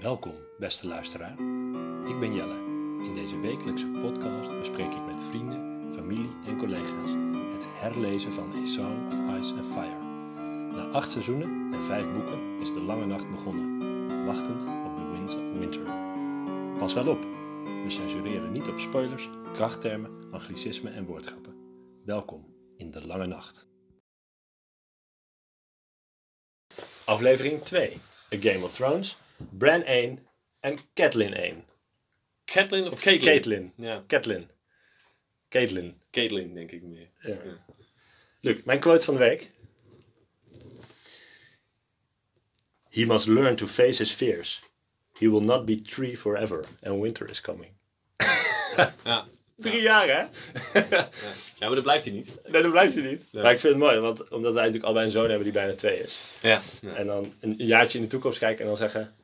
Welkom, beste luisteraar. Ik ben Jelle. In deze wekelijkse podcast bespreek ik met vrienden, familie en collega's het herlezen van A Song of Ice and Fire. Na acht seizoenen en vijf boeken is de lange nacht begonnen, wachtend op The Winds of Winter. Pas wel op, we censureren niet op spoilers, krachttermen, anglicismen en woordgrappen. Welkom in de lange nacht. Aflevering 2. A Game of Thrones, Bran 1 en Catelyn 1. Catelyn of Of Caitlyn? Caitlyn. Ja, Catelyn. Caitlyn. Caitlyn denk ik meer. Ja. Luc, mijn quote van de week. He must learn to face his fears. He will not be tree forever and winter is coming. Ja. Drie jaar hè? Ja. ja, maar dat blijft hij niet. Nee, dat blijft hij niet. Nee. Maar ik vind het mooi, want omdat wij natuurlijk allebei een zoon hebben die bijna twee is. Ja. En dan een jaartje in de toekomst kijken en dan zeggen...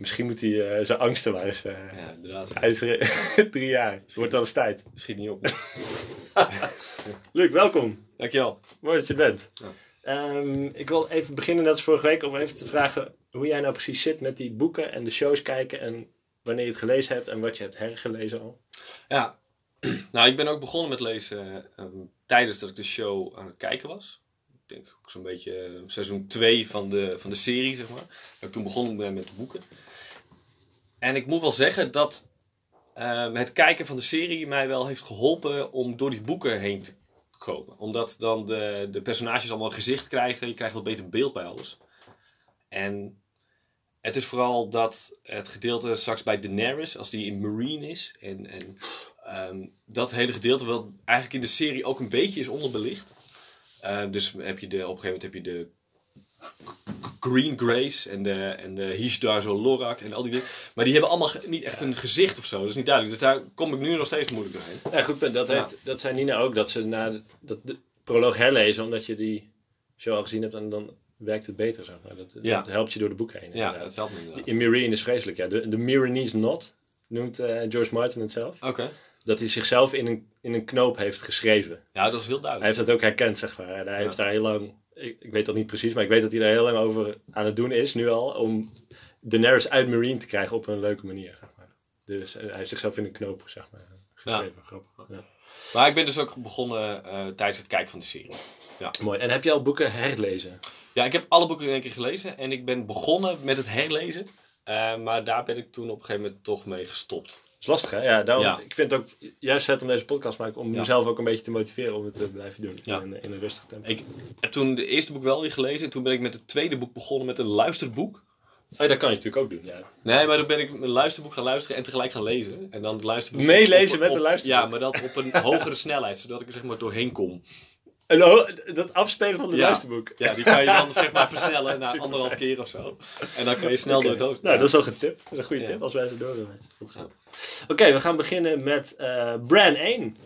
Misschien moet hij eh, zijn angsten maar eens... eh, Ja, inderdaad. Hij is drie jaar. Het wordt wel eens tijd. Schiet niet op. Luc, welkom. Dankjewel. Mooi dat je bent. Ja. Ehm, ik wil even beginnen, net als vorige week, om even te vragen hoe jij nou precies zit met die boeken en de shows kijken en wanneer je het gelezen hebt en wat je hebt hergelezen al. Ja. Nou, ik ben ook begonnen met lezen eh, tijdens dat ik de show aan het kijken was. Ik denk ook zo'n beetje eh, seizoen 2 van de, van de serie, zeg maar. Dat ik toen begonnen ben met de boeken. En ik moet wel zeggen dat eh, het kijken van de serie mij wel heeft geholpen om door die boeken heen te komen. Omdat dan de, de personages allemaal een gezicht krijgen. Je krijgt wat beter beeld bij alles. En het is vooral dat het gedeelte straks bij Daenerys, als die in Marine is. En, en ehm, dat hele gedeelte wel eigenlijk in de serie ook een beetje is onderbelicht. Eh, dus heb je de, op een gegeven moment heb je de Green Grace en de, en de Hishdar Lorak en al die dingen. Maar die hebben allemaal niet echt een gezicht of zo. Dat is niet duidelijk. Dus daar kom ik nu nog steeds moeilijk doorheen. Ja, goed punt. Dat, Ja. heeft, dat zei Nina ook, dat ze na de, dat de proloog herlezen, omdat je die show al gezien hebt en dan werkt het beter. Zeg maar. dat, Ja. dat helpt je door de boeken heen. Ja, dat helpt me inderdaad. In Marine is vreselijk, ja. De, de Miranese knot noemt eh, George Martin het zelf. Oké. Dat hij zichzelf in een, in een knoop heeft geschreven. Ja, dat is heel Hij duidelijk. heeft dat ook herkend, zeg maar. En hij heeft daar heel lang, ik, ik weet dat niet precies, maar ik weet dat hij daar heel lang over aan het doen is, nu al, om Daenerys uit Marine te krijgen op een leuke manier, zeg maar. Dus hij heeft zichzelf in een knoop, zeg maar, geschreven. Grappig. Ja. Maar ik ben dus ook begonnen eh, tijdens het kijken van de serie. Mooi. En heb je al boeken herlezen? Ja, ik heb alle boeken in één keer gelezen en ik ben begonnen met het herlezen. Eh, maar daar ben ik toen op een gegeven moment toch mee gestopt. Dat is lastig, hè? Ja, daarom, Ja. ik vind het ook juist vet om deze podcast te maken, om mezelf ook een beetje te motiveren om het te blijven doen. Ja. In, in een rustig tempo. Ik heb toen de eerste boek wel weer gelezen en toen ben ik met het tweede boek begonnen met een luisterboek. Oh, dat kan je natuurlijk ook doen, ja. Nee, maar dan ben ik een luisterboek gaan luisteren en tegelijk gaan lezen. En dan het luisterboek... Meelezen met een luisterboek? Ja, maar dat op een hogere snelheid, zodat ik er zeg maar doorheen kom. Dat afspelen van het Ja. luisterboek. Ja, die kan je dan zeg maar versnellen Super anderhalf keer of zo. En dan kan je snel door het hoofd. Nou, dat is wel een tip. Dat is een goede tip als wij zo door willen. Oké, we gaan beginnen met eh Bran 1.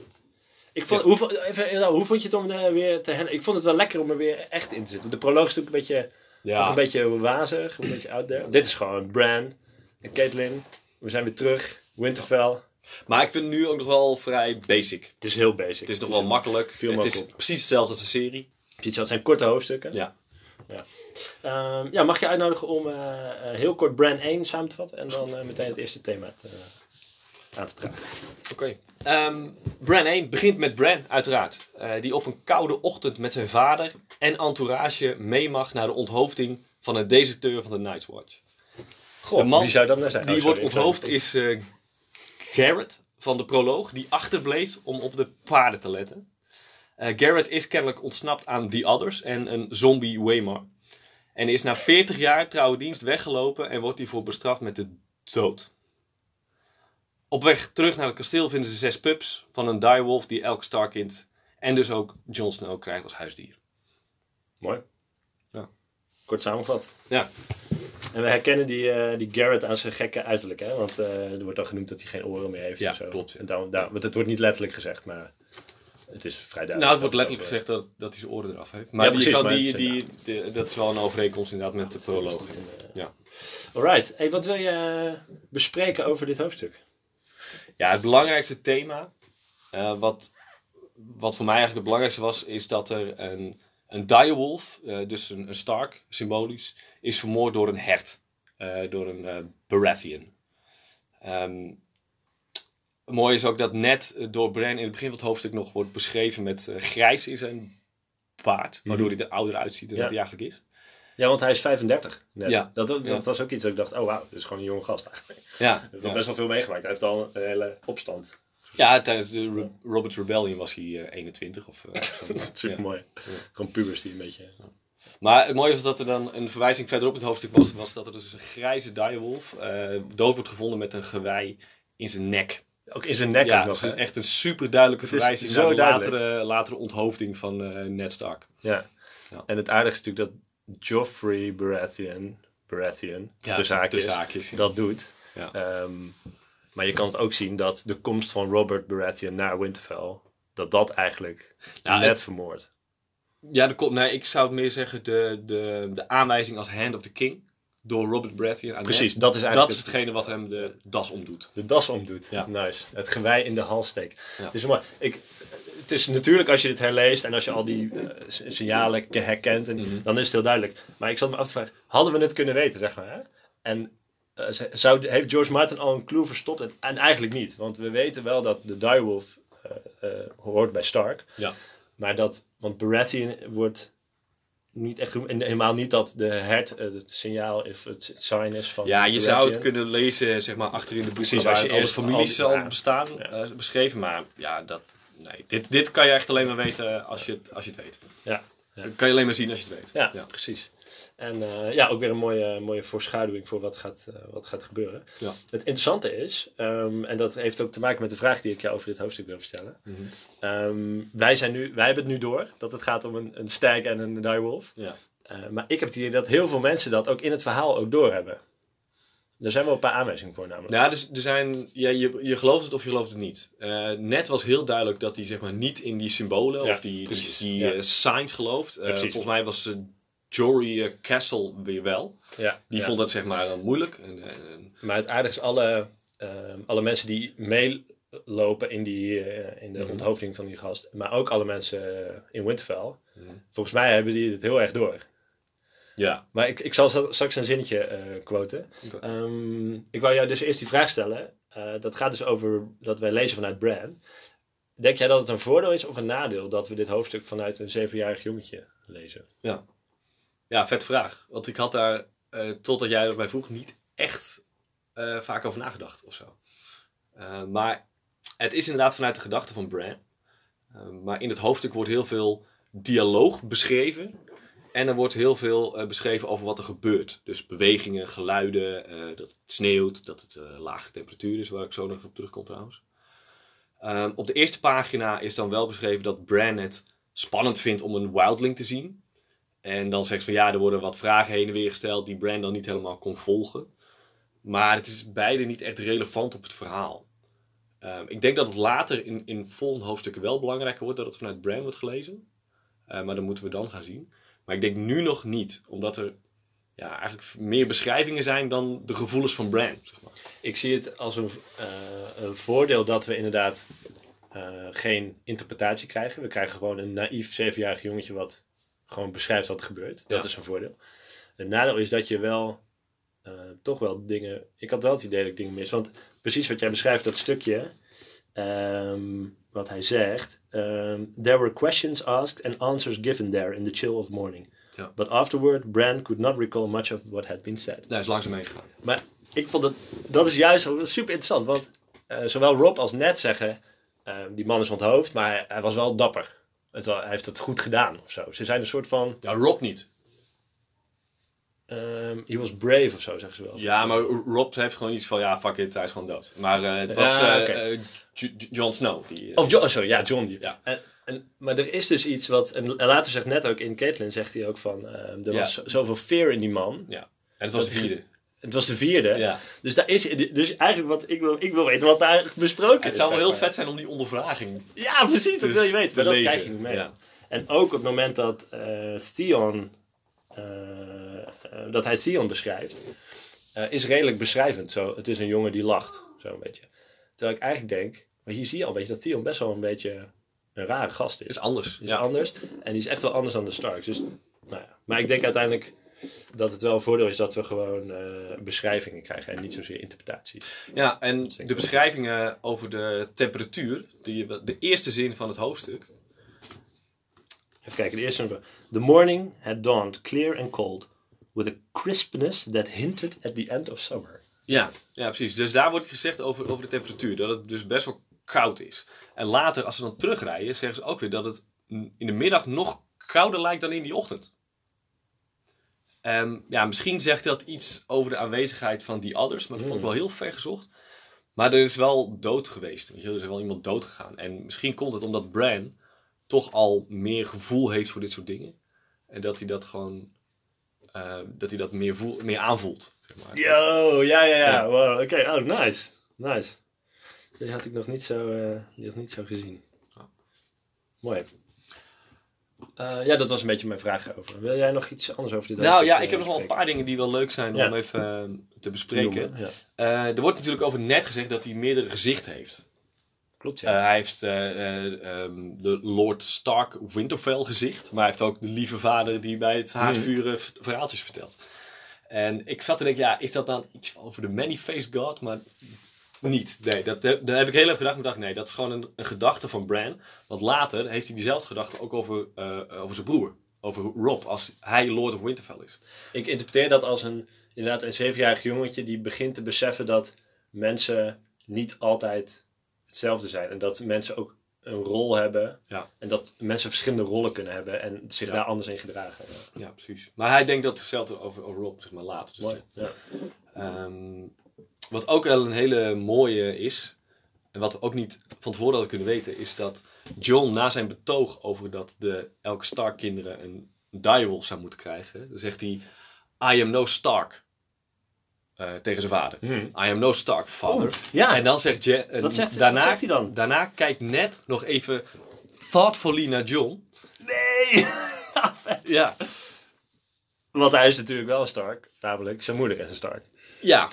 Ik vond, Ja. hoe, even, nou, hoe vond je het om er weer te hen? Ik vond het wel lekker om er weer echt in te zitten. De proloog is natuurlijk een beetje, toch een beetje wazig, een beetje out there. Dit is gewoon Bran en Caitlyn. We zijn weer terug. Winterfell. Maar ik vind het nu ook nog wel vrij basic. Het is heel basic. Het is nog wel makkelijk. Het is precies hetzelfde als de serie. Zo, Het zijn korte hoofdstukken. Ja. Ehm, ja, mag je uitnodigen om eh, eh, heel kort Bran 1 samen te vatten en dan eh, meteen het eerste thema te, aan te dragen. Oké. Ehm, Bran 1 begint met Bran, uiteraard. die op een koude ochtend met zijn vader en entourage mee mag naar de onthoofding van een deserteur van de Night's Watch. Goh, De man wie zou dat nou zijn? Die Oh, wordt onthoofd is Garrett van de proloog, die achterbleef om op de paarden te letten. Eh, Garrett is kennelijk ontsnapt aan The Others en een zombie Waymar. En is na 40 jaar trouwe dienst weggelopen en wordt hiervoor bestraft met de dood. Op weg terug naar het kasteel vinden ze zes pups van een direwolf die elk Starkind en dus ook Jon Snow krijgt als huisdier. Mooi. Ja. Kort samengevat. Ja. En we herkennen die, eh, die Garrett aan zijn gekke uiterlijk, hè? Want eh, er wordt al genoemd dat hij geen oren meer heeft Ja, en zo. klopt, ja. En dan, daar, want het wordt niet letterlijk gezegd, maar het is vrij duidelijk. Nou, het wordt letterlijk gezegd dat, dat hij zijn oren eraf heeft. Maar, Ja, die, precies, kan, maar die, die, die- dat is wel een overeenkomst inderdaad met de proloog. Een, eh, Ja. Alright. Hey, wat wil je bespreken over dit hoofdstuk? Ja, het belangrijkste thema, wat, wat voor mij eigenlijk het belangrijkste was, is dat er een, een direwolf, eh, dus een, een Stark, symbolisch, is vermoord door een hert. eh, door een eh, Baratheon. Ehm, mooi is ook dat net door Bran in het begin van het hoofdstuk nog wordt beschreven met grijs in zijn baard. Waardoor hij er ouder uitziet dan Ja. dat hij eigenlijk is. Ja, want hij is 35 net. Ja. Dat, dat Ja. was ook iets dat ik dacht, oh wauw, dit is gewoon een jonge gast eigenlijk. Ja, Hij heeft al best wel veel meegemaakt. Hij heeft al een hele opstand. Ja tijdens de Re- Robert's Rebellion was hij eh, 21 of eh, zo. Super Ja. mooi. Gewoon pubers die een beetje... Maar het mooie was dat er dan een verwijzing verderop in het hoofdstuk was, was dat er dus een grijze direwolf eh dood wordt gevonden met een gewei in zijn nek. Ook in zijn nek ja, ook nog, echt een super duidelijke verwijzing zo naar de duidelijk. latere, latere onthoofding van eh, Ned Stark. Ja. Ja. En het aardige is natuurlijk dat Joffrey Baratheon, Baratheon tussen haakjes, tussen haakjes, ja. dat doet. Ja. Maar je kan het ook zien dat de komst van Robert Baratheon naar Winterfell, dat dat eigenlijk Ja, net het- vermoordt. Ja, de, nee, ik zou het meer zeggen de, de, de aanwijzing als Hand of the King door Robert Baratheon aan Precies, Ned. dat is eigenlijk Dat is hetgene wat hem de das omdoet. de das omdoet. Ja. Nice. Het gewei in de hals steekt. Ja. Is mooi. Ik, het is natuurlijk als je dit herleest en als je al die eh, signalen ke- herkent, en, Mhm. dan is het heel duidelijk. Maar ik zat me af te vragen, hadden we het kunnen weten, zeg maar. Hè? En eh, zou, heeft George Martin al een clue verstopt? En, en eigenlijk niet, want we weten wel dat de direwolf eh, hoort bij Stark. Ja. Maar dat, want Baratheon wordt niet echt. En helemaal niet dat de hert het signaal is, het sign is van Ja, je zou het kunnen lezen, zeg maar, achter in de boeken Precies, als je alle eerst families al- al ja. bestaan, Ja. beschreven. Maar ja, dat, nee, dit, dit kan je echt alleen maar weten als je het, als je het weet. Ja. Ja. Dat kan je alleen maar zien als je het weet. Ja, precies. En eh, ja, ook weer een mooie, mooie voorschaduwing voor wat gaat, eh, wat gaat gebeuren. Ja. Het interessante is, ehm, en dat heeft ook te maken met de vraag die ik jou over dit hoofdstuk wil stellen. Mhm. Ehm, wij, zijn nu, wij hebben het nu door dat het gaat om een, een stag en een direwolf. Ja. Eh, maar ik heb het idee dat heel veel mensen dat ook in het verhaal ook doorhebben. Daar zijn wel een paar aanwijzingen voor namelijk. Ja, dus er zijn, ja, je, je gelooft het of je gelooft het niet. Net was heel duidelijk dat hij zeg maar, niet in die symbolen Ja, of die, precies, die ja. signs gelooft. Volgens mij was Jory eh, Castle weer wel. ja, Die ja. vond dat zeg maar dan moeilijk. En, en- en- Maar het aardige is, alle, ehm, alle mensen die meelopen in, die, eh, in de Mhm. onthoofding van die gast, maar ook alle mensen eh, in Winterfell, Mhm. volgens mij hebben die het heel erg door. ja. Maar ik, ik zal straks een zinnetje eh quoten. Ehm, ik wou jou dus eerst die vraag stellen. Eh, dat gaat dus over dat wij lezen vanuit Bran. Denk jij dat het een voordeel is of een nadeel dat we dit hoofdstuk vanuit een zevenjarig jongetje lezen? Ja, vet vraag. Want ik had daar, eh, totdat jij erbij vroeg, niet echt eh, vaak over nagedacht of zo. Eh, maar het is inderdaad vanuit de gedachte van Bran. Eh, maar in het hoofdstuk wordt heel veel dialoog beschreven. En er wordt heel veel beschreven over wat er gebeurt. Dus bewegingen, geluiden, dat het sneeuwt, dat het lage temperatuur is, waar ik zo nog op terugkom trouwens. Op de eerste pagina is dan wel beschreven dat Bran het spannend vindt om een wildling te zien. En dan zegt ze van ja, er worden wat vragen heen en weer gesteld die Bran dan niet helemaal kon volgen. Maar het is beide niet echt relevant op het verhaal. Ehm, ik denk dat het later in, in volgende hoofdstukken wel belangrijker wordt dat het vanuit Bran wordt gelezen. Eh, maar dat moeten we dan gaan zien. Maar ik denk nu nog niet, omdat er ja, eigenlijk meer beschrijvingen zijn dan de gevoelens van Bran. Zeg maar. Ik zie het als een, eh, een voordeel dat we inderdaad eh, geen interpretatie krijgen. We krijgen gewoon een naïef zevenjarig jongetje wat gewoon beschrijft wat er gebeurt. Dat Ja. is een voordeel. Het nadeel is dat je wel eh, toch wel dingen... Ik had wel het idee dat ik dingen mis. Want precies wat jij beschrijft, dat stukje... ehm, wat hij zegt. ehm, there were questions asked and answers given there in the chill of morning. Ja. But afterward, Bran could not recall much of what had been said. Daar is langzaam meegegaan. Maar ik vond dat, dat is juist super interessant. Want eh, zowel Rob als Ned zeggen, eh, die man is onthoofd, maar hij, hij was wel dapper. Het, hij heeft het goed gedaan of zo. Ze zijn een soort van, Ja, Rob niet. ehm he was brave of zo, zeggen ze wel. Ja, maar Rob heeft gewoon iets van ja, fuck it, hij is gewoon dood. Maar eh, het was Ja, eh, eh, J- J- Jon Snow. Die, Of John, oh, sorry, ja, John. Die. Ja. En, en, maar er is dus iets wat, en later zegt Ned ook in Caitlin, zegt hij ook van, ehm, er Ja. was zo- zoveel fear in die man. ja. En het was de Dat- vierde. Het was de vierde. Ja. Dus, daar is, dus eigenlijk wat ik wil, ik wil weten wat daar besproken is. Het zou wel heel maar. vet zijn om die ondervraging Ja, precies, dat wil je weten. Maar dat lezen. krijg je niet mee. Ja. En ook op het moment dat eh, Theon, eh, eh, dat hij Theon beschrijft, is redelijk beschrijvend. Zo, het is een jongen die lacht, zo een beetje. Terwijl ik eigenlijk denk, maar hier zie je al een beetje dat Theon best wel een beetje een rare gast is. is anders. Is anders en die is echt wel anders dan de Starks. Dus, nou ja. Maar ik denk uiteindelijk, dat het wel een voordeel is dat we gewoon eh, beschrijvingen krijgen en niet zozeer interpretaties. Ja, en de beschrijvingen over de temperatuur, die, de eerste zin van het hoofdstuk. Even kijken, de eerste zin. The morning had dawned clear and cold, with a crispness that hinted at the end of summer. Ja, ja, precies. Dus daar wordt gezegd over, over de temperatuur, dat het dus best wel koud is. En later, als ze dan terugrijden, zeggen ze ook weer dat het in de middag nog kouder lijkt dan in die ochtend. Ehm, ja, misschien zegt dat iets over de aanwezigheid van die others, maar dat vond ik wel heel ver gezocht. Maar er is wel dood geweest. Weet je? Er is wel iemand dood gegaan. En misschien komt het omdat Bran toch al meer gevoel heeft voor dit soort dingen. En dat hij dat gewoon. eh, dat hij dat meer, voel, meer aanvoelt. Zeg maar. Yo, ja, ja, ja. Ja. Wow, oké. Oh, nice. Nice. Die had ik nog niet zo, eh, die had niet zo gezien. Ja. Mooi. Eh, ja, dat was een beetje mijn vraag over. Wil jij nog iets anders over dit Nou ja, ik eh, heb nog wel een paar dingen die wel leuk zijn Ja. om even eh, te bespreken. Noemen, Ja. Eh, er wordt natuurlijk over Ned gezegd dat hij meerdere gezichten heeft. Klopt, Eh, ja. hij heeft eh, eh, ehm, de Lord Stark Winterfell gezicht. Maar hij heeft ook de lieve vader die bij het haardvuren v- verhaaltjes vertelt. En ik zat te denken, ja, is dat dan iets over de Many-Faced God? Maar niet. Nee, dat, dat heb ik heel even gedacht. Maar dacht, nee, dat is gewoon een, een gedachte van Bran. Want later heeft hij diezelfde gedachte ook over, eh, over zijn broer. Over Rob, als hij Lord of Winterfell is. Ik interpreteer dat als een, inderdaad, een zevenjarig jongetje die begint te beseffen dat mensen niet altijd hetzelfde zijn. En dat mensen ook een rol hebben. Ja. En dat mensen verschillende rollen kunnen hebben en zich Ja. daar anders in gedragen. Ja. Ja, precies. Maar hij denkt dat hetzelfde over, over Rob, zeg maar, later. Dus Mooi. Ja. Ehm, wat ook wel een hele mooie is, en wat we ook niet van tevoren hadden kunnen weten, is dat John na zijn betoog over dat de elke Stark-kinderen een direwolf zou moeten krijgen, dan zegt hij: I am no Stark. eh, tegen zijn vader. Hmm. I am no Stark, father. Ja. En dan zegt, Je, Wat zegt- daarna, wat zegt hij dan? Daarna kijkt Ned nog even thoughtfully naar John. Nee! Ja, Want hij is natuurlijk wel Stark. Namelijk, zijn moeder is een Stark. ja.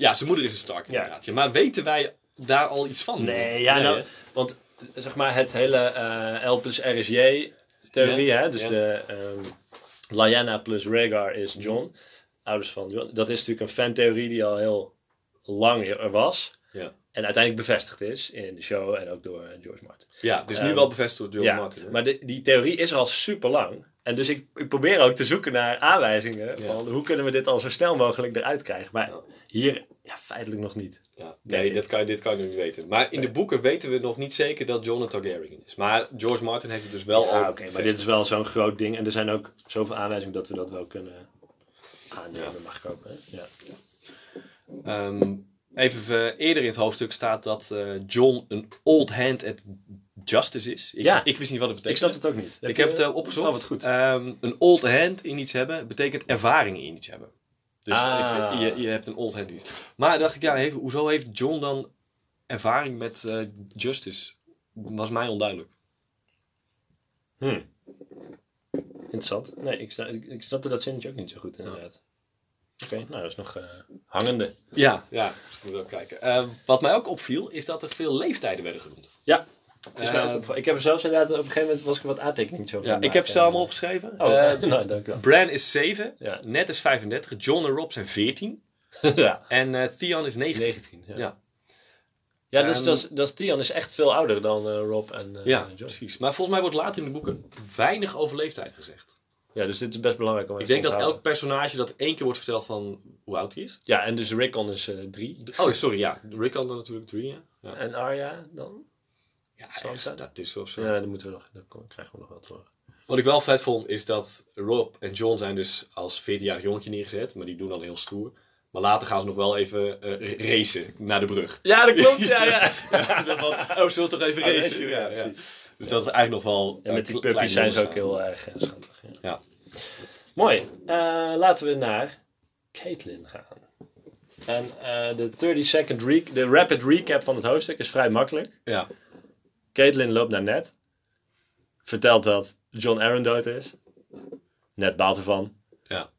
Ja zijn moeder is een Stark Ja. inderdaad. Ja, maar weten wij daar al iets van? Nee, ja, nou, want zeg maar het hele eh, L plus RSJ theorie, Ja, hè, dus ja. de ehm Lyanna plus Rhaegar is John, ouders van John. Dat is natuurlijk een fantheorie die al heel lang er was Ja. en uiteindelijk bevestigd is in de show en ook door eh, George Martin. Ja, het is nu Ehm, wel bevestigd door George ja, Martin. hè? maar de- die theorie is er al super lang. En dus ik, ik probeer ook te zoeken naar aanwijzingen Ja. van hoe kunnen we dit al zo snel mogelijk eruit krijgen. Maar Ja. hier, ja, feitelijk nog niet. Ja, nee, dat kan, dit kan je nog niet weten. Maar in de boeken weten we nog niet zeker dat John een Targaryen is. Maar George Martin heeft het dus wel Ja, al oké, maar dit is wel zo'n groot ding. En er zijn ook zoveel aanwijzingen dat we dat wel kunnen aannemen, mag ik ook. Hè? Ja. Ehm, even eh, eerder in het hoofdstuk staat dat eh, John een old hand at justice is. Ik, Ja. ik wist niet wat het Ik betekent. snap het ook niet. Ik heb het eh, opgezocht. Oh, wat goed. Ehm, een old hand in iets hebben betekent ervaring in iets hebben. Dus Ah. ik- je, je hebt een old hand in iets. Maar dacht ik, ja, heeft, hoezo heeft John dan ervaring met eh, justice? Was mij onduidelijk. Hm. Interessant. Nee, ik, ik, ik snapte dat zinnetje ook niet zo goed, inderdaad. Oké, nou, dat is nog eh, hangende. Ja, ja, dus ik moet ook kijken. Ehm, wat mij ook opviel, is dat er veel leeftijden werden genoemd. Ja, is mij ook Eh, opgevallen. ik heb er zelfs inderdaad op een gegeven moment was ik er wat aantekeningen over Ja, ik heb ze allemaal opgeschreven. Oh, Eh, nou, dank u wel. Bran is 7, Ja. Ned is 35, John en Rob zijn 14 ja. en eh, Theon is 19. 19, ja. Ja. Ja, dus Ehm, dat, is, dat is, Theon is echt veel ouder dan eh, Rob en eh, Ja, John. precies. Maar volgens mij wordt later in de boeken weinig over leeftijd gezegd. Ja, dus dit is best belangrijk om Ik denk dat elk personage dat één keer wordt verteld van hoe oud hij is. Ja, en dus Rickon is eh, drie. Oh, sorry, ja. Rickon dan natuurlijk drie, ja. Ja, En Arya dan? ja ergens zijn? daartussen of zo. Ja, dan moeten we nog, dat kom- krijgen we nog wel te horen. Wat ik wel vet vond, is dat Rob en John zijn dus als 14-jarig jongetje neergezet. Maar die doen dan heel stoer. Maar later gaan ze nog wel even eh, racen naar de brug. Ja, dat klopt, ja, ja. Ja, zo van, oh, zullen we toch even racen? ja. precies. Dus dat is eigenlijk nog wel... En met die puppies zijn ze ook heel erg eh, schattig. Ja. Ja. Mooi. Eh, laten we naar Caitlin gaan. En eh, de 30 second re de rapid recap van het hoofdstuk is vrij makkelijk. Ja. Caitlin loopt naar Ned. Vertelt dat John Aaron dood is. Ned baalt ervan. Ja.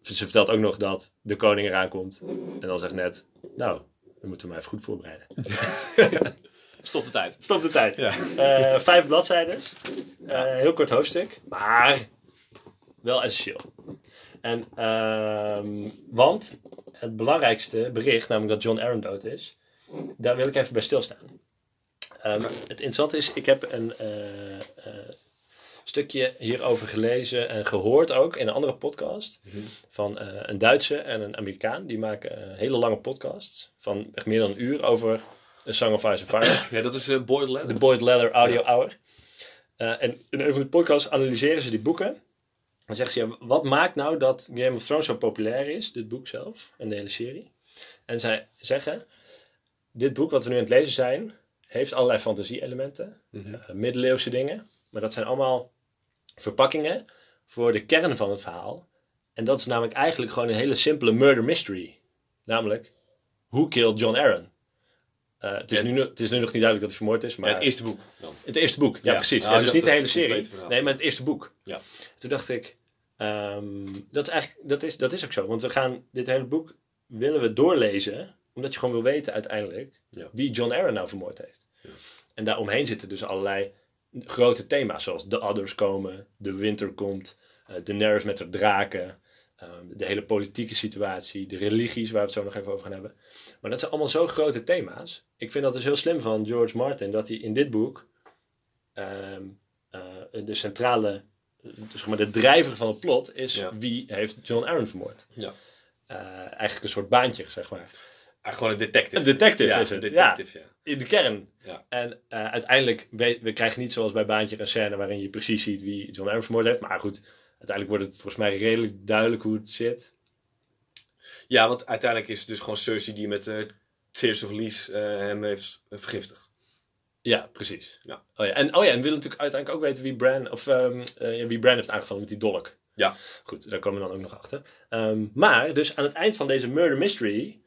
Ze vertelt ook nog dat de koning eraan komt. En dan zegt Ned, nou, dan moeten we maar even goed voorbereiden. Stop de tijd. Stop de tijd. Ja. Eh, vijf bladzijden. Eh, heel kort hoofdstuk. Maar wel essentieel. En, ehm, want het belangrijkste bericht, namelijk dat John Aaron dood is, daar wil ik even bij stilstaan. Ehm, Het interessante is, ik heb een eh, eh, stukje hierover gelezen en gehoord ook in een andere podcast van eh, een Duitse en een Amerikaan. Die maken hele lange podcasts van echt meer dan een uur over A Song of Ice and Fire. Ja, dat is eh Boyd Leather. De Boyd Leather Audio Hour. Eh, en in een van de podcasts analyseren ze die boeken. Dan zeggen ze, ja, wat maakt nou dat Game of Thrones zo populair is, dit boek zelf en de hele serie? En zij zeggen, dit boek wat we nu aan het lezen zijn, heeft allerlei fantasie-elementen, Mhm. eh, middeleeuwse dingen. Maar dat zijn allemaal verpakkingen voor de kern van het verhaal. En dat is namelijk eigenlijk gewoon een hele simpele murder mystery. Namelijk, who killed John Aaron? Eh, het, is nu, het is nu nog niet duidelijk dat hij vermoord is, maar... Ja, het eerste boek dan. Het eerste boek, ja, Ja. precies. Ah, Ja, dus niet de hele serie. Nee, maar het eerste boek. Ja. Toen dacht ik, ehm, dat, is eigenlijk, dat, is, dat is ook zo. Want we gaan dit hele boek willen we doorlezen, omdat je gewoon wil weten uiteindelijk wie John Aaron nou vermoord heeft. Ja. En daaromheen zitten dus allerlei grote thema's, zoals de Others komen, de winter komt, eh Daenerys met haar draken, ehm, de hele politieke situatie, de religies, waar we het zo nog even over gaan hebben. Maar dat zijn allemaal zo grote thema's. Ik vind dat dus heel slim van George Martin, dat hij in dit boek ehm, eh, de centrale, zeg maar de drijver van het plot is Ja. wie heeft John Aaron vermoord. Ja. Eh, eigenlijk een soort baantje, zeg maar. Ah, gewoon een detective. Een detective ja, is het, detective, ja. In de kern. Ja. En eh, uiteindelijk, weet, we krijgen niet zoals bij Baantje een scène waarin je precies ziet wie John Aaron vermoord heeft. Maar goed, uiteindelijk wordt het volgens mij redelijk duidelijk hoe het zit. Ja, want uiteindelijk is het dus gewoon Cersei die met eh Tears of Lease eh, hem heeft vergiftigd. Ja, precies. Ja. Oh ja. En, oh ja, en we willen natuurlijk uiteindelijk ook weten wie Bran, of, ehm, eh, ja, wie Bran heeft aangevallen met die dolk. Ja. Goed, daar komen we dan ook nog achter. Ehm, maar, dus aan het eind van deze murder mystery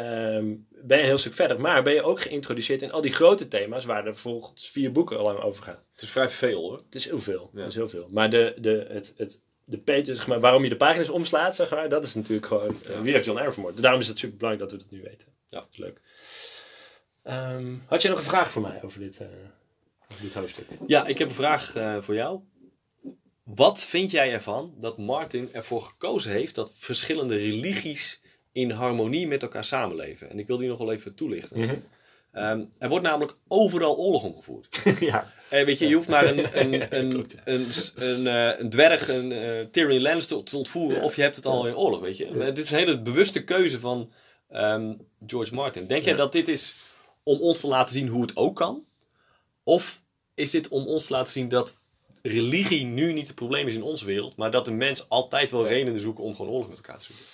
ehm, ben je een heel stuk verder. Maar ben je ook geïntroduceerd in al die grote thema's waar er volgens vier boeken al lang over gaan. Het is vrij veel hoor. Het is heel veel. Ja. Het is heel veel. Maar de, de, het, het, de page, zeg maar, waarom je de pagina's omslaat, zeg maar, dat is natuurlijk gewoon eh, wie heeft John Aaron vermoord. Daarom is het super belangrijk dat we dat nu weten. Ja. Dat is leuk. Ehm, had je nog een vraag voor mij over dit, eh, over dit hoofdstuk? Ja, ik heb een vraag eh, voor jou. Wat vind jij ervan dat Martin ervoor gekozen heeft dat verschillende religies in harmonie met elkaar samenleven? En ik wil die nog wel even toelichten. Ehm, er wordt namelijk overal oorlog omgevoerd. ja. Eh, weet je, je hoeft maar een, een, een, een, een, eh, een dwerg, een eh, Tyrion Lannister te ontvoeren, of je hebt het al in oorlog, weet je. Dit is een hele bewuste keuze van ehm, George Martin. Denk jij dat dit is om ons te laten zien hoe het ook kan? Of is dit om ons te laten zien dat religie nu niet het probleem is in onze wereld, maar dat de mens altijd wel redenen zoeken om gewoon oorlog met elkaar te zoeken?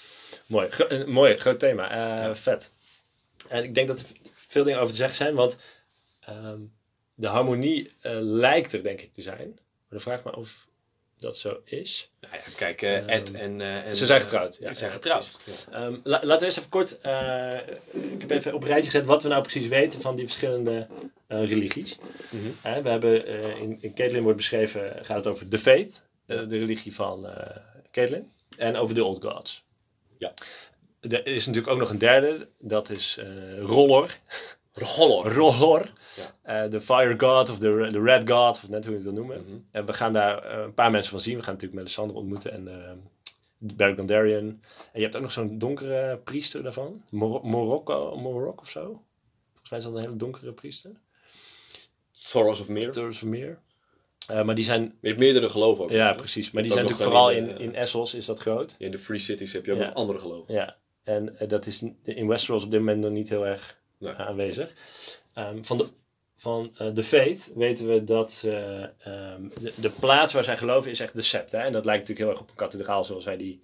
Mooi, een mooi, groot thema. Eh, Vet. En ik denk dat er veel dingen over te zeggen zijn, want ehm, de harmonie eh, lijkt er denk ik te zijn. Maar dan vraag ik me of dat zo is. Nou ja, kijk, eh, Ed en, eh, en... Ze zijn eh, getrouwd, ja. Ze zijn getrouwd. Ja. Ehm, la- laten we eens even kort. eh, ik heb even op rijtje gezet wat we nou precies weten van die verschillende eh, religies. Mhm. We hebben eh, in, in Caitlin wordt beschreven, gaat het over de faith, eh, de religie van eh Caitlin, en over de old gods. Ja. Er is natuurlijk ook nog een derde, dat is eh Rollor. Rollor. Rollor. Ja. Eh, de fire god of de, de red god, of net hoe je het wil noemen. Mhm. En we gaan daar eh, een paar mensen van zien. We gaan natuurlijk Melisandre ontmoeten en uh, Beric Dondarrion. En je hebt ook nog zo'n donkere priester daarvan. Mor Morocco, Morocco of zo. Volgens mij is dat een hele donkere priester. Thoros of Mir. Doris Vermeer. Uh, maar die zijn... Je hebt meerdere geloven ook. Ja, precies. Maar die zijn natuurlijk vooral wel in, in, in Essos is dat groot. In de Free Cities heb je ook nog andere geloven. Ja. En uh, dat is in Westeros op dit moment nog niet heel erg Nee. aanwezig. Um, van de, van uh, de Faith weten we dat uh, um, de, de, plaats waar zij geloven is echt de Sept. Hè? En dat lijkt natuurlijk heel erg op een kathedraal zoals wij die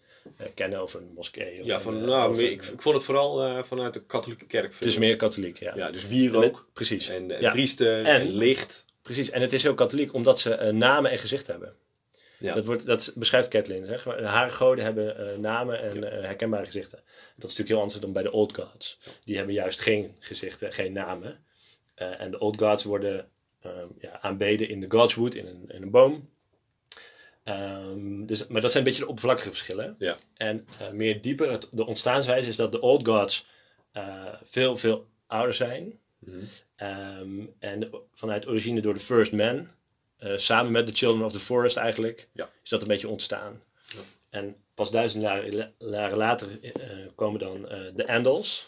kennen of een moskee. Of Ja, van, nou, of meer, een- ik, ik vond het vooral eh, vanuit de katholieke kerk. het is meer katholiek, ja. Ja, dus wierook Precies. en, en Ja. priester en, En- licht. Precies. En het is heel katholiek omdat ze uh, namen en gezicht hebben. Ja. Dat, wordt, dat beschrijft Catelyn. Zeg. Haar goden hebben uh, namen en uh, herkenbare gezichten. Dat is natuurlijk heel anders dan bij de Old Gods. Die hebben juist geen gezichten, geen namen. En de Old Gods worden um, ja, aanbeden in de Godswood, in een, in een boom. Um, dus, maar dat zijn een beetje de oppervlakkige verschillen. Ja. En meer dieper, het, de ontstaanswijze is dat de Old Gods veel, veel ouder zijn. Mhm. Um, en vanuit origine door de First Man, uh, samen met de Children of the Forest eigenlijk, Ja. is dat een beetje ontstaan. Ja. En pas duizend jaren, jaren later eh, komen dan eh, de Andals.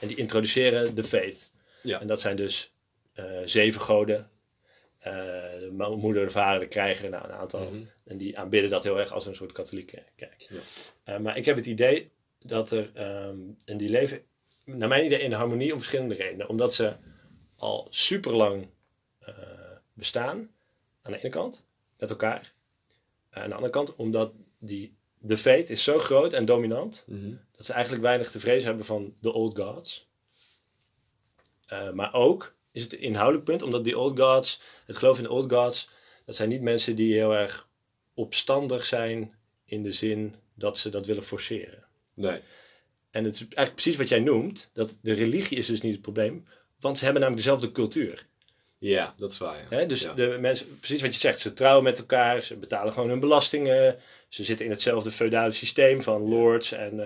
En die introduceren de faith. Ja. En dat zijn dus eh, zeven goden. Eh, de mo- moeder, de vader, de krijger, nou, een aantal. Mhm. En die aanbidden dat heel erg als een soort katholieke kerk. Ja. Eh, maar ik heb het idee dat er, ehm, en die leven, naar mijn idee, in harmonie om verschillende redenen. Omdat ze al super lang bestaan, aan de ene kant, met elkaar. aan de andere kant, omdat die, de faith is zo groot en dominant, Mhm. dat ze eigenlijk weinig te vrezen hebben van de old gods. Eh, maar ook is het inhoudelijk punt, omdat die old gods, het geloof in de old gods, dat zijn niet mensen die heel erg opstandig zijn in de zin dat ze dat willen forceren. Nee. En het is eigenlijk precies wat jij noemt, dat de religie is dus niet het probleem, want ze hebben namelijk dezelfde cultuur. Ja, dat is waar. Ja. Hè? Dus ja. de mensen, precies wat je zegt, ze trouwen met elkaar, ze betalen gewoon hun belastingen, ze zitten in hetzelfde feudale systeem van lords en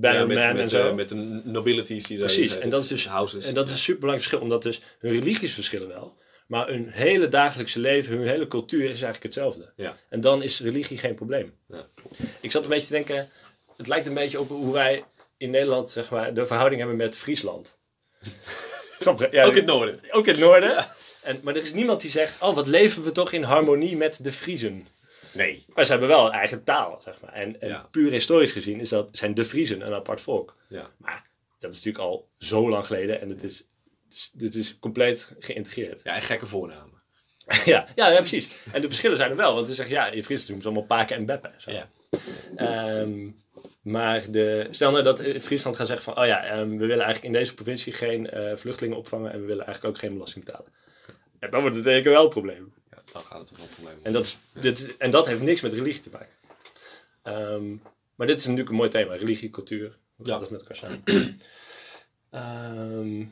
bannermen met, en zo. eh, met de nobilities die daar Precies, en dat is dus- houses. En dat is een superbelangrijk verschil, omdat dus hun religies verschillen wel. Maar hun hele dagelijkse leven, hun hele cultuur is eigenlijk hetzelfde. Ja. En dan is religie geen probleem. Ja. Ik zat een beetje te denken, het lijkt een beetje op hoe wij in Nederland zeg maar, de verhouding hebben met Friesland. Grappig, ja, Ook in het noorden. ook in het noorden. En, maar er is niemand die zegt, oh wat leven we toch in harmonie met de Friezen. Nee. Maar ze hebben wel een eigen taal, zeg maar. En, en Ja. puur historisch gezien is dat, zijn de Friezen een apart volk. Ja. Maar dat is natuurlijk al zo lang geleden en het is, dit is compleet geïntegreerd. Ja, en gekke voornamen. ja, ja, ja, precies. En de verschillen zijn er wel, want ze zeggen ja, in Friesland doen ze allemaal paken en beppen. Zo. Ja. Ehm, maar de, stel nou dat eh, Friesland gaat zeggen van, oh ja, ehm, we willen eigenlijk in deze provincie geen eh, vluchtelingen opvangen en we willen eigenlijk ook geen belasting betalen. En dan wordt het denk ik wel een probleem. Ja, dan gaat het er wel een probleem En dat, is, dit, en dat heeft niks met religie te maken. Ehm, maar dit is natuurlijk een mooi thema. Religie, cultuur. Hoe gaat Ja. dat met elkaar samen? Ehm,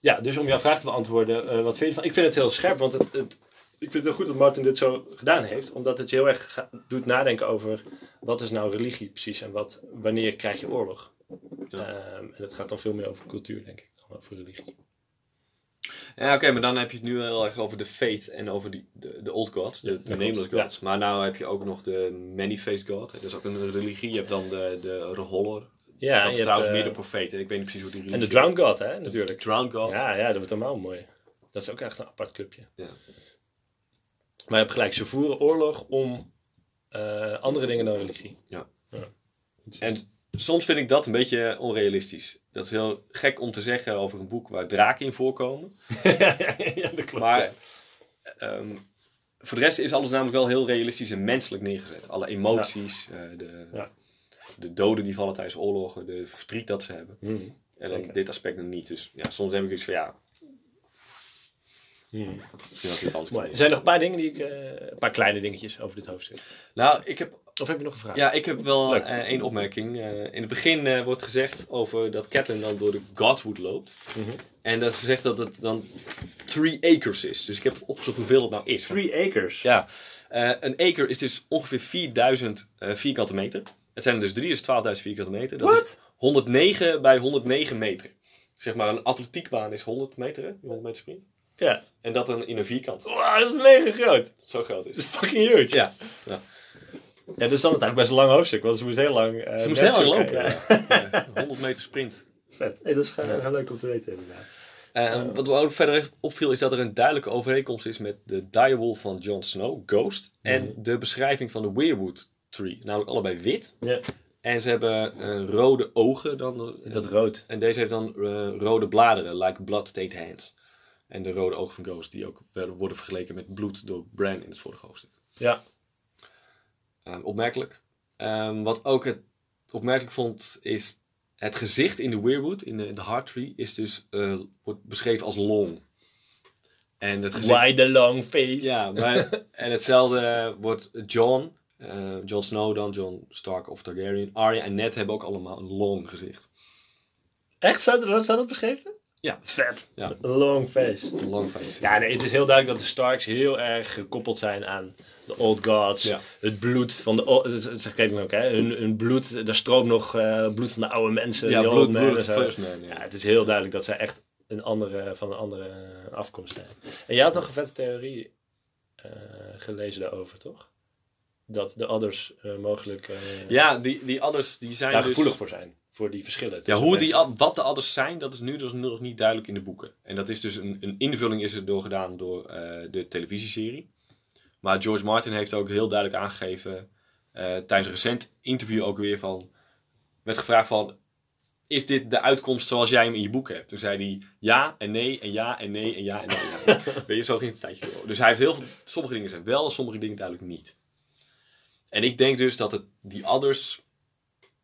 ja, dus om jouw vraag te beantwoorden. eh, wat vind je ervan? Ik vind het heel scherp. Want het, het, ik vind het heel goed dat Martin dit zo gedaan heeft. Omdat het je heel erg doet nadenken over... Wat is nou religie precies? En wat, wanneer krijg je oorlog? Ja. Ehm, en het gaat dan veel meer over cultuur, denk ik. Dan over religie. Ja, oké, maar dan heb je het nu heel erg over de faith en over die, de, de old gods, de, nameless gods. Maar nou heb je ook nog de many-faced god. is ook een religie. Je hebt dan de, de Reholler. Ja, dat is trouwens hebt, meer eh, de profeten. Ik weet niet precies hoe die En religie de Drowned God, hè, natuurlijk. De drowned god. Ja, ja, dat wordt allemaal mooi. Dat is ook echt een apart clubje. Ja. Maar je hebt gelijk, ze voeren oorlog om eh, andere dingen dan religie. Ja. ja. En soms vind ik dat een beetje onrealistisch. Dat is heel gek om te zeggen over een boek waar draken in voorkomen. ja, dat klopt. Maar ehm, voor de rest is alles namelijk wel heel realistisch en menselijk neergezet. Alle emoties, eh, de, Ja. de doden die vallen tijdens oorlogen, de verdriet dat ze hebben. Mhm. En dan dit aspect nog niet. Dus ja, soms heb ik iets van ja, Misschien had ik het anders Mooi. kunnen Er zijn nog een paar dingen die ik, eh, een paar kleine dingetjes over dit hoofdstuk. Nou, ik heb, Of heb je nog een vraag? ja, ik heb wel eh, één opmerking. Eh, in het begin eh, wordt gezegd over dat Catelyn dan door de Godwood loopt. Mhm. En dat ze zegt dat het dan three acres is. Dus ik heb opgezocht hoeveel het nou is. Three acres. Ja, eh, een acre is dus ongeveer 4000 eh, vierkante meter. Het zijn er dus drie, dus 12.000 vierkante meter. Dat Wat? is 109 bij 109 meter. Zeg maar, een atletiekbaan is 100 meter, hè? 100 meter sprint. Ja. En dat dan in een vierkant. Wow, dat is mega groot. Zo groot Dat is is het. fucking huge. Ja, Ja, dus dan is het eigenlijk best een lang hoofdstuk, want ze moest heel lang... eh, ze moest heel lang lopen. zoeken. Ja. Ja, 100 meter sprint. Vet. Hey, dat is heel leuk om te weten inderdaad. Eh, wat me ook verder opviel is dat er een duidelijke overeenkomst is met de direwolf van Jon Snow, Ghost. En Mhm. de beschrijving van de Weirwood Tree. Namelijk allebei wit. Ja. En ze hebben eh, rode ogen dan. Dat rood. En deze heeft dan eh, rode bladeren, like blood-stained hands. En de rode ogen van Ghost, die ook worden vergeleken met bloed door Bran in het vorige hoofdstuk. Ja. Ehm, opmerkelijk. Ehm, wat ook het opmerkelijk vond, is het gezicht in de Weirwood, in de, de Heart Tree, is dus, eh, wordt beschreven als long. En het gezicht... Why the long face? Ja, maar, en hetzelfde wordt John, eh Jon Snow dan, John Stark of Targaryen, Arya en Ned hebben ook allemaal een long gezicht. Echt? Staat, dat- staat dat beschreven? Ja. Vet. Ja. Long face. Een long face. Ja, nee, het is heel duidelijk dat de Starks heel erg gekoppeld zijn aan de Old Gods. Ja. Het bloed van de... Dat zegt Caitlin ook, hè. Hun, hun bloed, daar stroomt nog eh, bloed van de oude mensen. Ja, bloed, first man. Ja, Ja. het is heel duidelijk dat zij echt een andere, van een andere eh, afkomst zijn. En jij had nog een vette theorie eh, gelezen daarover, toch? dat de others mogelijk Ja, die, die others die zijn daar dus... gevoelig voor zijn. Voor die verschillen. Ja, hoe die, mensen. wat de others zijn, dat is nu dus nog niet duidelijk in de boeken. En dat is dus een, een invulling is er door gedaan door eh, de televisieserie. Maar George Martin heeft ook heel duidelijk aangegeven, eh, tijdens een recent interview ook weer van, werd gevraagd van, is dit de uitkomst zoals jij hem in je boek hebt? Toen zei hij ja en nee en ja en nee en ja en nee. Weet je, zo ging het tijdje door. Dus hij heeft heel veel, sommige dingen zijn wel sommige dingen duidelijk niet. En ik denk dus dat het, die others,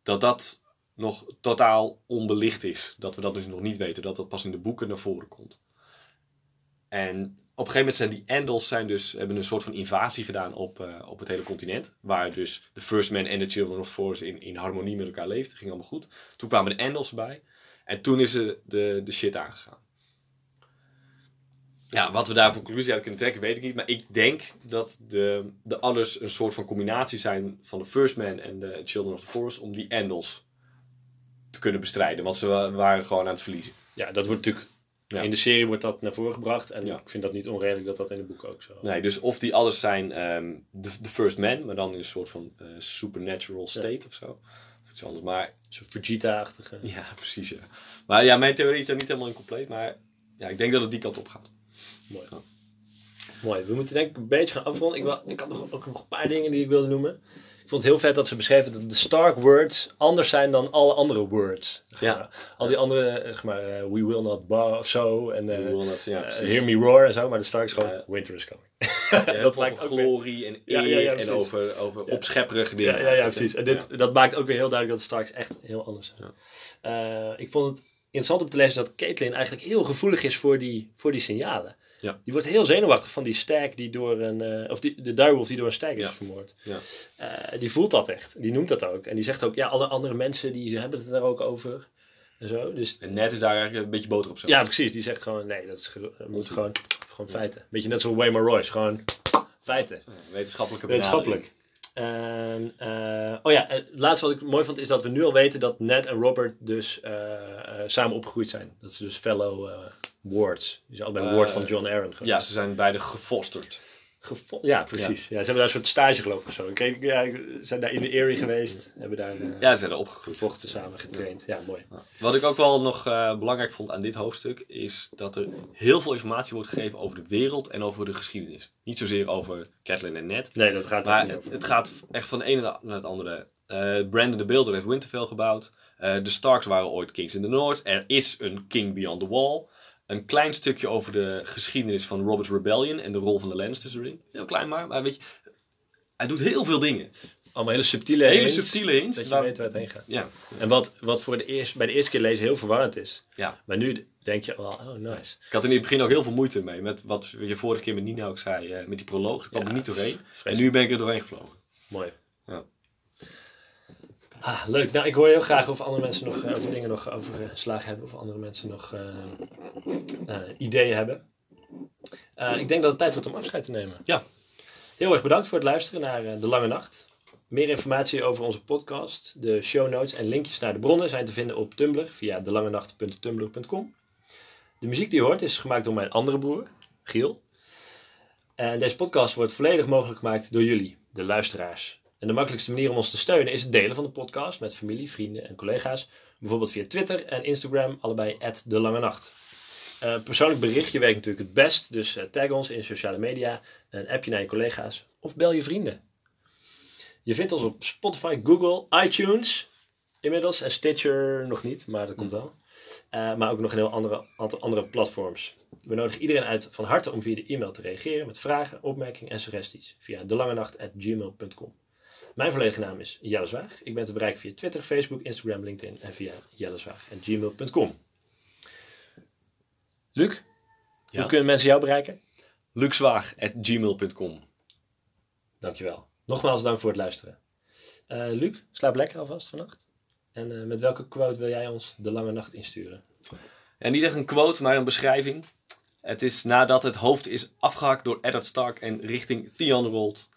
dat dat nog totaal onbelicht is. Dat we dat dus nog niet weten. Dat dat pas in de boeken naar voren komt. En op een gegeven moment zijn die Andals zijn dus, hebben een soort van invasie gedaan op, eh, op het hele continent. Waar dus de First Man en de Children of Force in, in harmonie met elkaar leefden. ging allemaal goed. Toen kwamen de Andals bij. En toen is de, de shit aangegaan. Ja, wat we daar voor conclusie uit kunnen trekken, weet ik niet. Maar ik denk dat de, de een soort van combinatie zijn van de First Man en de Children of the Forest om die Andals te kunnen bestrijden. Want ze wa- waren gewoon aan het verliezen. Ja, dat wordt natuurlijk... Ja. In de serie wordt dat naar voren gebracht. En Ja. ik vind dat niet onredelijk dat dat in de boek ook zo... Nee, dus of die others zijn ehm, de, de First Man, maar dan in een soort van eh, supernatural state of zo. Of iets anders. Maar Zo'n Vegeta-achtige... ja, precies. Ja. Maar ja, mijn theorie is daar niet helemaal incompleet. Maar ja, ik denk dat het die kant op gaat. Mooi. Ja. Mooi. We moeten denk ik een beetje gaan afronden. Ik, wil, ik had nog, ook nog een paar dingen die ik wilde noemen. Ik vond het heel vet dat ze beschreven dat de Stark words anders zijn dan alle andere words. Ja. maar. Al die andere, eh, zeg maar, eh, we will not bow of zo. En ja, eh, precies. hear me roar en zo. Maar de Stark is gewoon, winter is coming. Ja, dat lijkt over ook weer- glorie en eer en over, over opschepperige Ja, dingen. ja, ja, precies. En dit, dat maakt ook weer heel duidelijk dat de Starks echt heel anders zijn. Ik vond het interessant om te lezen dat Caitlyn eigenlijk heel gevoelig is voor die, voor die signalen. Ja. Die wordt heel zenuwachtig van die stag die door een, eh, of die, de direwolf die door een stag is Ja. vermoord. Ja. Eh, die voelt dat echt. Die noemt dat ook. En die zegt ook, ja, alle andere mensen die hebben het er ook over. En zo. Dus En net is daar eigenlijk een beetje boter op zo. ja, precies. Die zegt gewoon, nee, dat is moet gewoon, gewoon feiten. Beetje net zoals Waymar Royce. Gewoon feiten. Wetenschappelijke Wetenschappelijk. En, eh, oh ja, het laatste wat ik mooi vond is dat we nu al weten dat Ned en Robert dus eh, eh, samen opgegroeid zijn. Dat ze dus fellow wards. Die zijn allebei Eh, ward van John Aaron geweest. Ja, ze zijn beide gefosterd. Ja, precies. Ja. ze hebben daar een soort stage gelopen of zo. Ik kreeg, ja, ze zijn daar in de Erie geweest. Hebben daar eh, Ja, ze zijn er opgegroeid. gevochten samen getraind. Ja, mooi. Wat ik ook wel nog eh, belangrijk vond aan dit hoofdstuk, is dat er heel veel informatie wordt gegeven over de wereld en over de geschiedenis. Niet zozeer over Catelyn en Ned, Nee, dat gaat maar niet het, gaat echt van de ene naar het andere. Eh, Brandon de Builder heeft Winterfell gebouwd. De Starks waren ooit Kings in the North. Er is een King Beyond the Wall. Een klein stukje over de geschiedenis van Robert's Rebellion en de rol van de Lannisters erin. Heel klein maar, maar weet je, hij doet heel veel dingen. Allemaal hele subtiele Hele hints, subtiele hints. Dat je waar- weet waar het heen gaat. ja, En wat, wat voor de eerste, bij de eerste keer lezen heel verwarrend is. ja. Maar nu denk je, oh, oh nice. Ik had er in het begin ook heel veel moeite mee. Met wat je vorige keer met Nina ook zei, eh, met die proloog. Daar kwam Ja, ik niet doorheen. En nu ben ik er doorheen gevlogen. Mooi. Ja. Ah, leuk. Nou, ik hoor heel graag of andere mensen nog eh, over dingen nog over eh, slagen hebben. Of andere mensen nog eh, eh, ideeën hebben. Ik denk dat het tijd wordt om afscheid te nemen. Ja. Heel erg bedankt voor het luisteren naar De Lange Nacht. Meer informatie over onze podcast, de show notes en linkjes naar de bronnen zijn te vinden op Tumblr via delangenacht.tumblr.com. De muziek die je hoort is gemaakt door mijn andere broer, Giel. En deze podcast wordt volledig mogelijk gemaakt door jullie, de luisteraars. En de makkelijkste manier om ons te steunen is het delen van de podcast met familie, vrienden en collega's. Bijvoorbeeld via Twitter en Instagram, allebei de Lange Nacht. Eh, persoonlijk berichtje werkt natuurlijk het best, dus eh, tag ons in sociale media, een appje naar je collega's of bel je vrienden. Je vindt ons op Spotify, Google, iTunes inmiddels en Stitcher nog niet, maar dat komt wel. Eh, maar ook nog een heel andere, aantal andere platforms. We nodigen iedereen uit van harte om via de e-mail te reageren met vragen, opmerkingen en suggesties via delangenacht.gmail.com. Mijn volledige naam is Jelle Zwaag. Ik ben te bereiken via Twitter, Facebook, Instagram, LinkedIn en via jellezwaag.gmail.com. Luc, Ja. hoe kunnen mensen jou bereiken? luxwaag.gmail.com Dankjewel. Nogmaals dank voor het luisteren. Eh, Luc, slaap lekker alvast vannacht. En eh, met welke quote wil jij ons de lange nacht insturen? En niet echt een quote, maar een beschrijving. Het is nadat het hoofd is afgehakt door Eddard Stark en richting Theon rolt.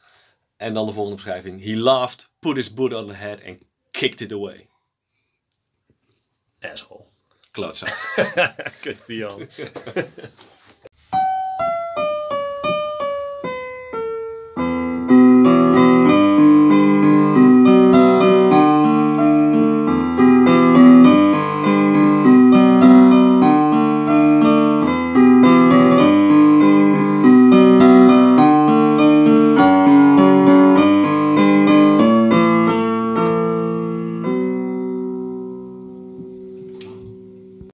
En dan de volgende beschrijving. He laughed, put his boot on the head and kicked it away. Asshole. Klootzak. Kut.